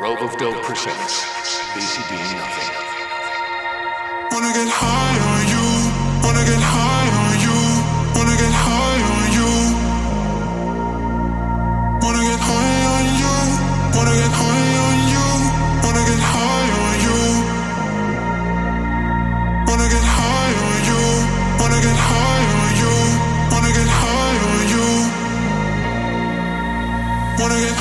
Rope of Dope presents BCB Nothing. Wanna get high on you, wanna get high on you, wanna get high on you. Wanna get high on you, wanna get high on you, wanna get high on you. Wanna get high on you, wanna get high on you, wanna get high on you. Wanna get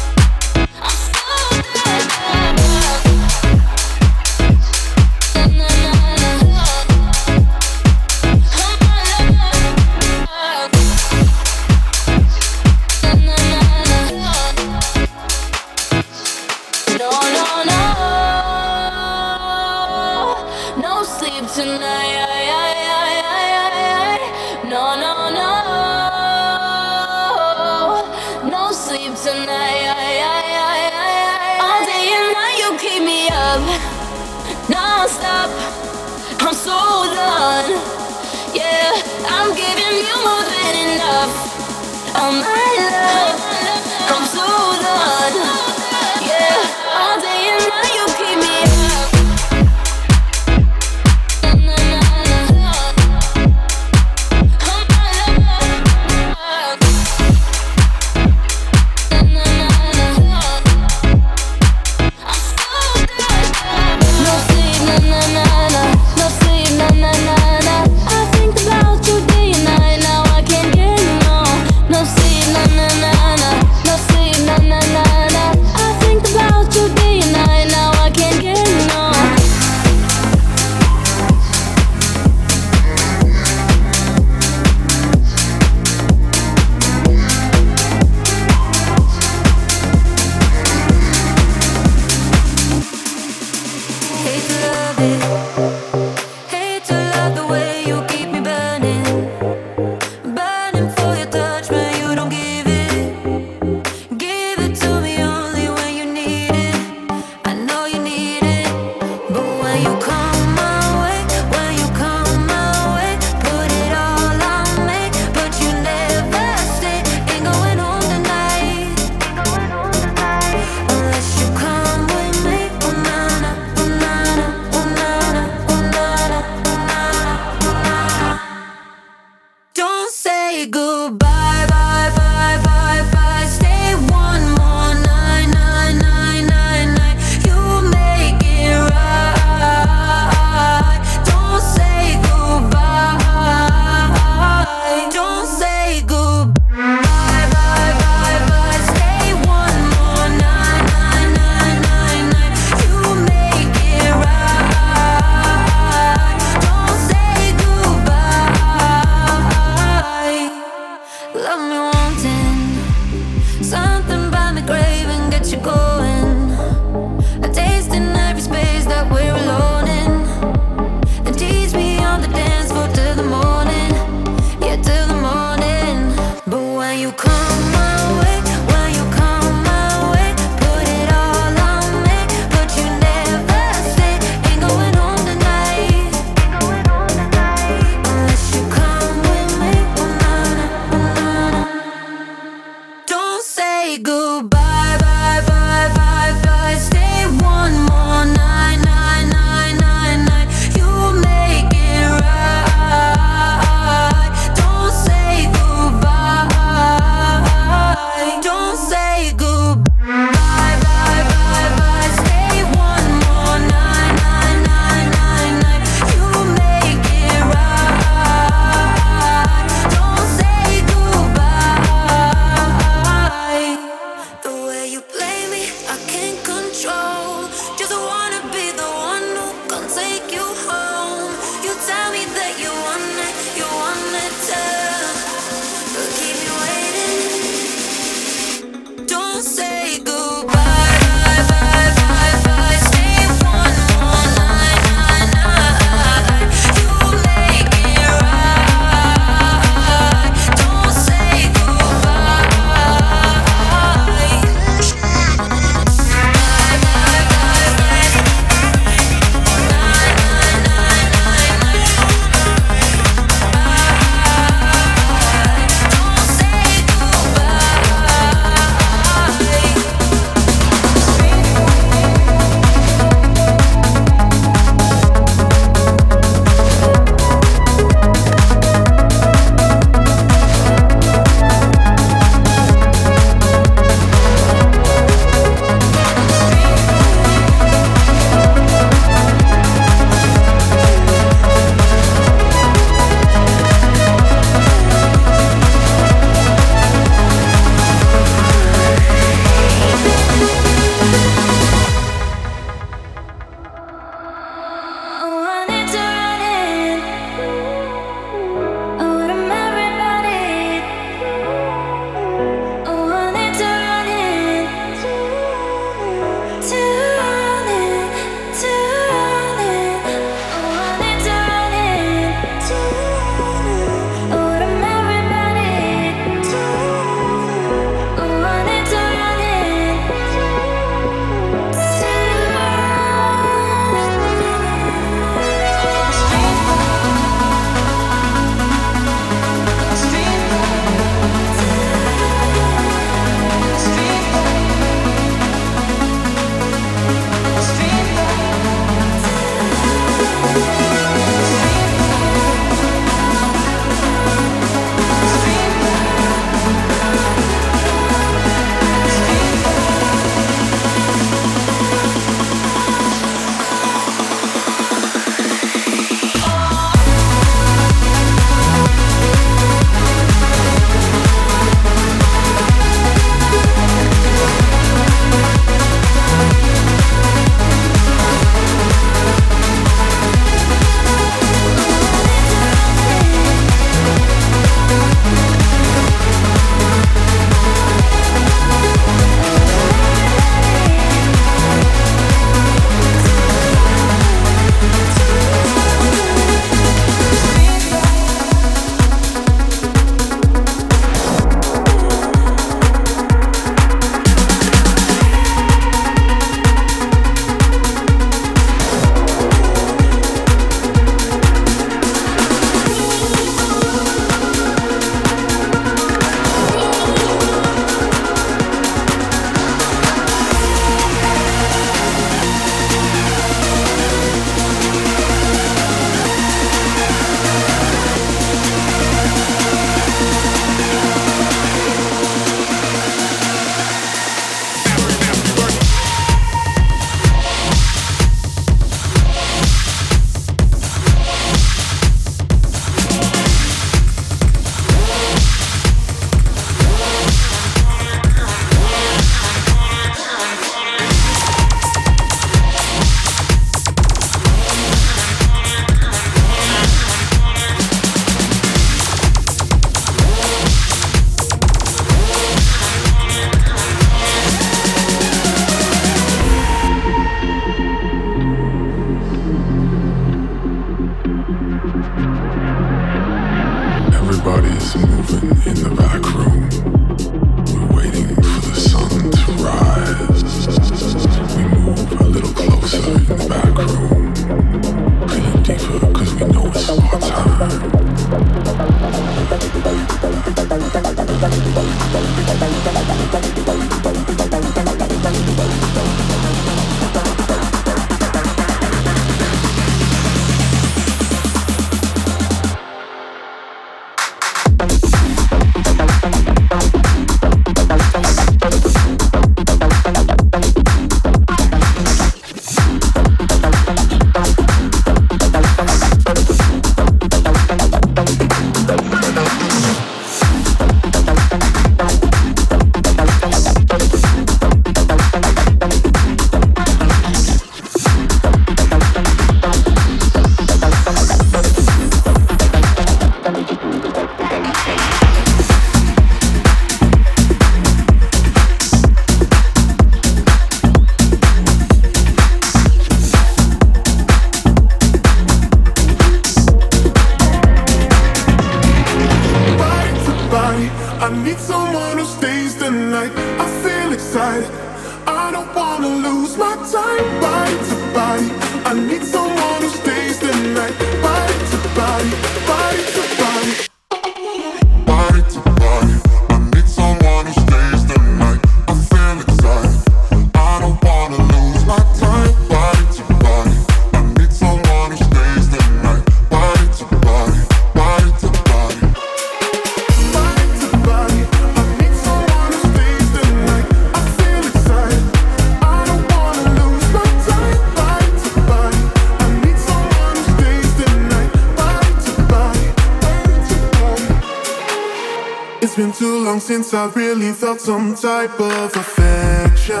since I really felt some type of affection.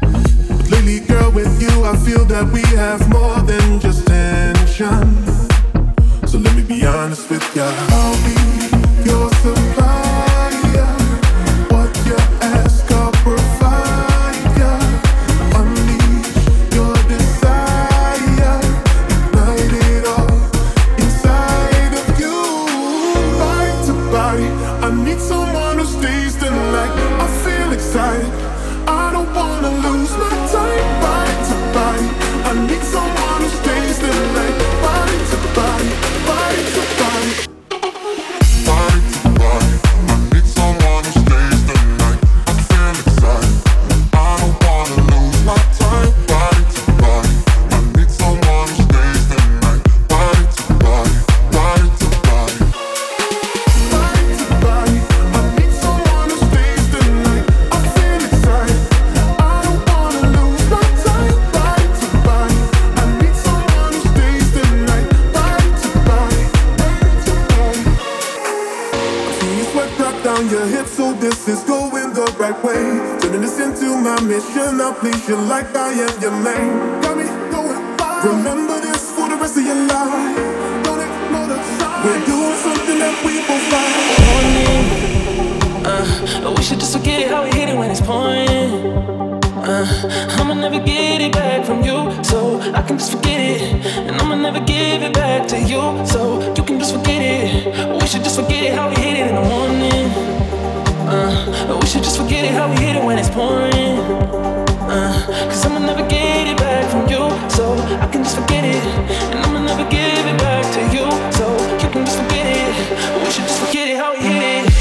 But lately, girl, with you, I feel that we have more than just tension. So let me be honest with ya. I'll be going. Uh, I'ma never get it back from you, so I can just forget it. And I'ma never give it back to you, so you can just forget it. We should just forget it how we hit it in the morning. Uh, we should just forget it how we hit it when it's pouring. Uh, Cause I'ma never get it back from you, so I can just forget it. And I'ma never give it back to you, so you can just forget it. We should just forget it how we hit it.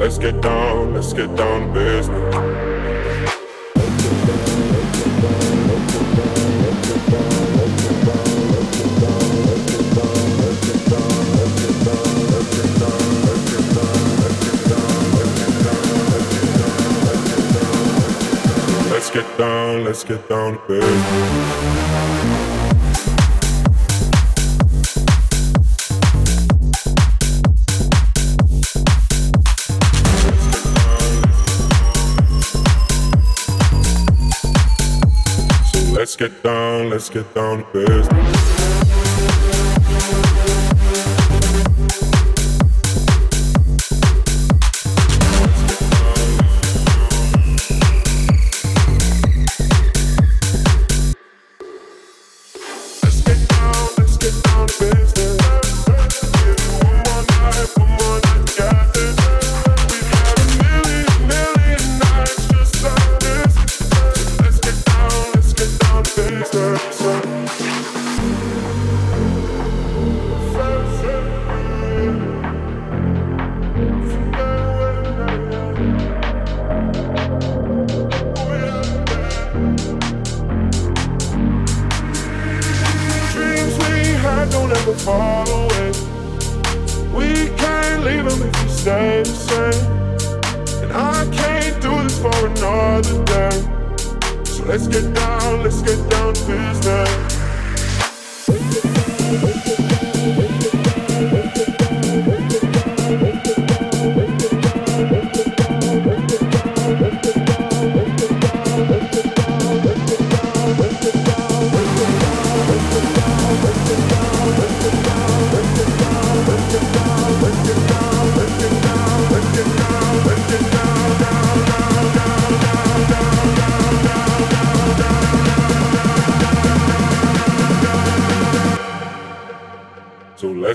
Let's get down, let's get down to business. Let's get down, let's get down to business. get down, let's get down to business.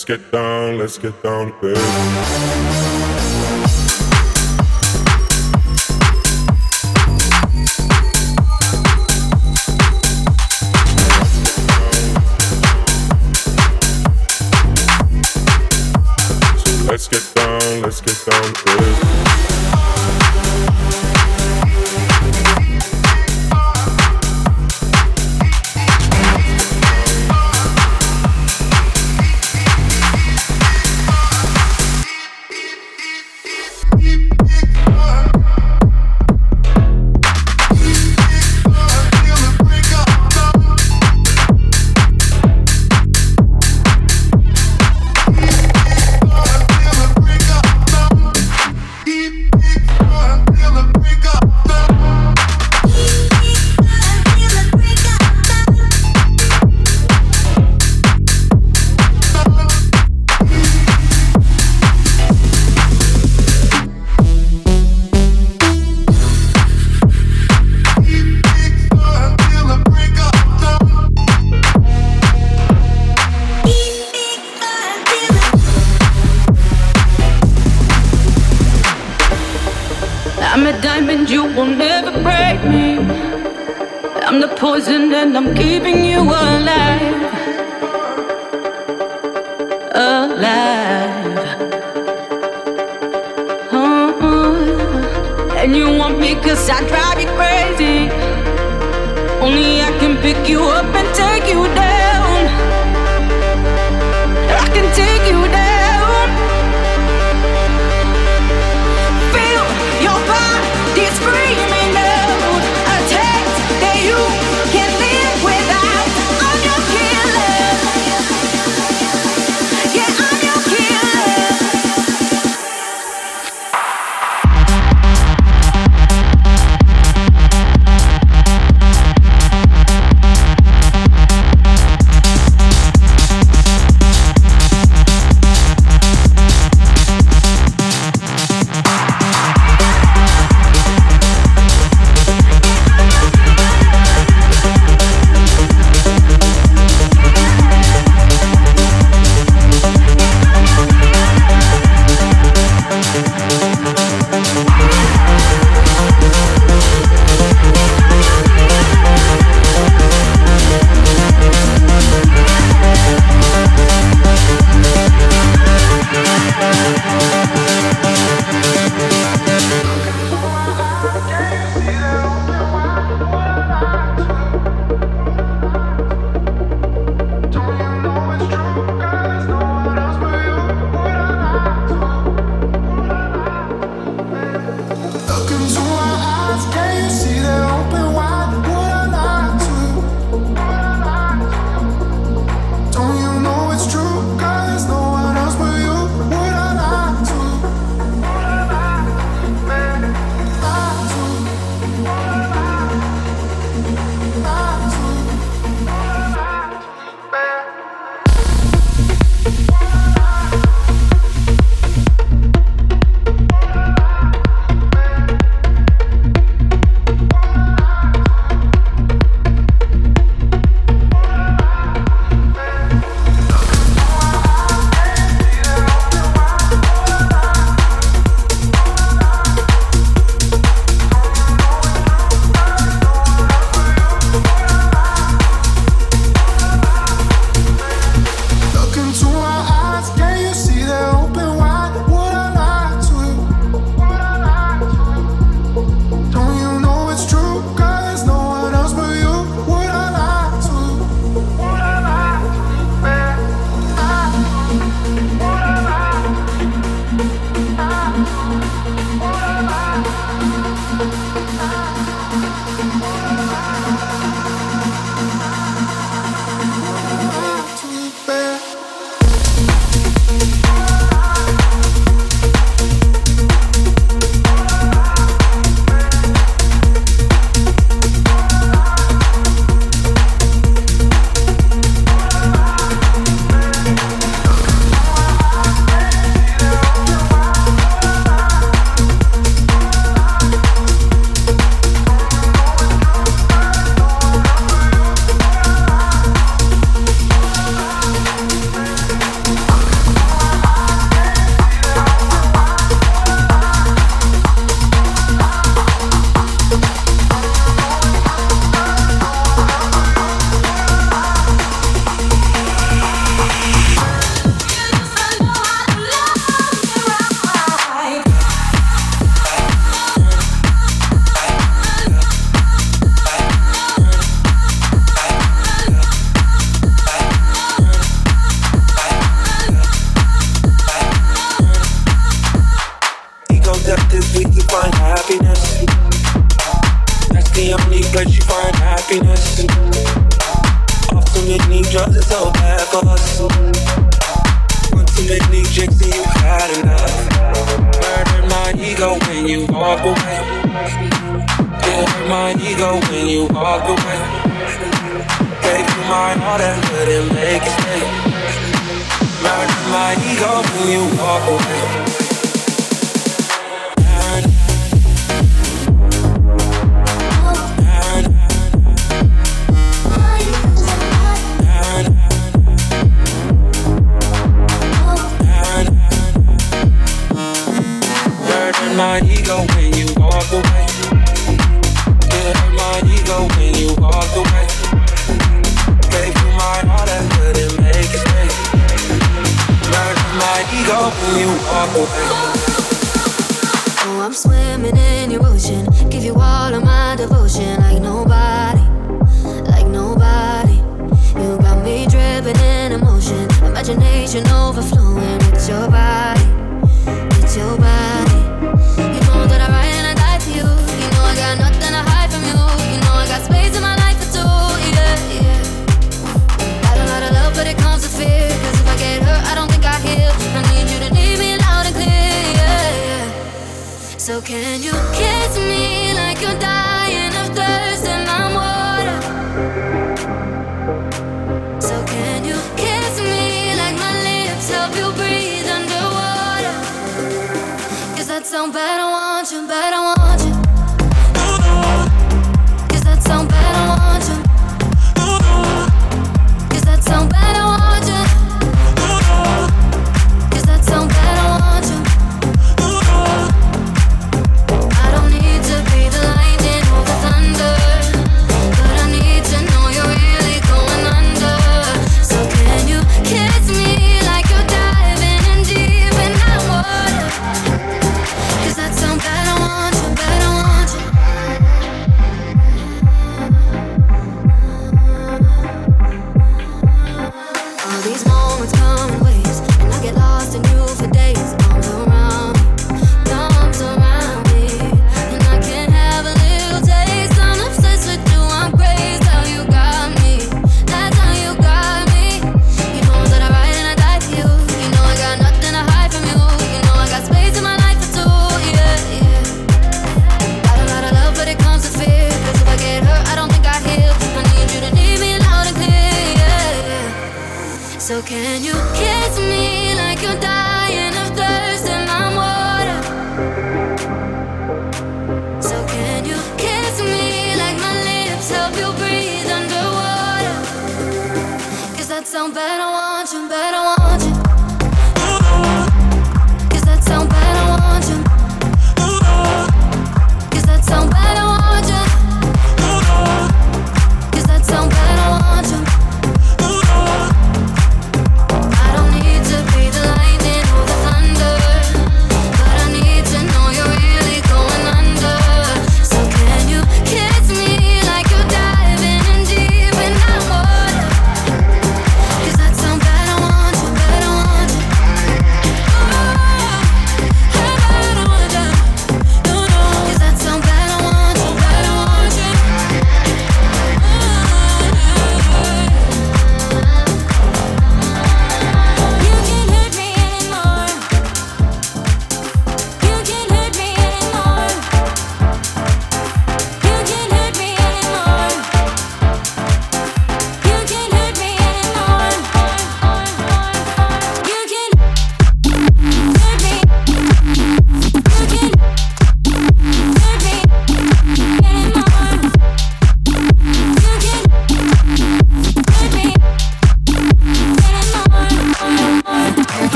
Let's get down, let's get down to business. pick you up and take you down. all that couldn't make it. Murder my ego when you walk away.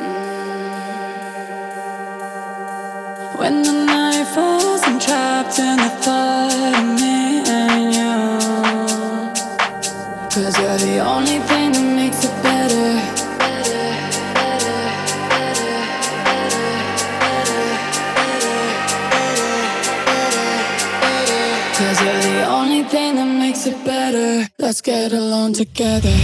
Mm. When the night falls, I'm trapped in the thought. Let's get along together.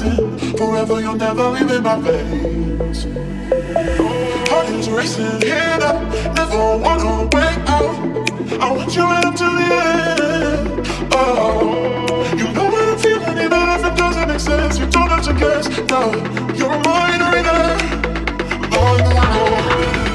Forever you'll never leave my veins. Heart racing, head up. Never wanna wake up. I want you right up to the end. Oh, you know what I'm feeling, even if it doesn't make sense. You don't have to guess. No, you're a mind reader. Mind reader.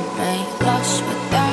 Me lost without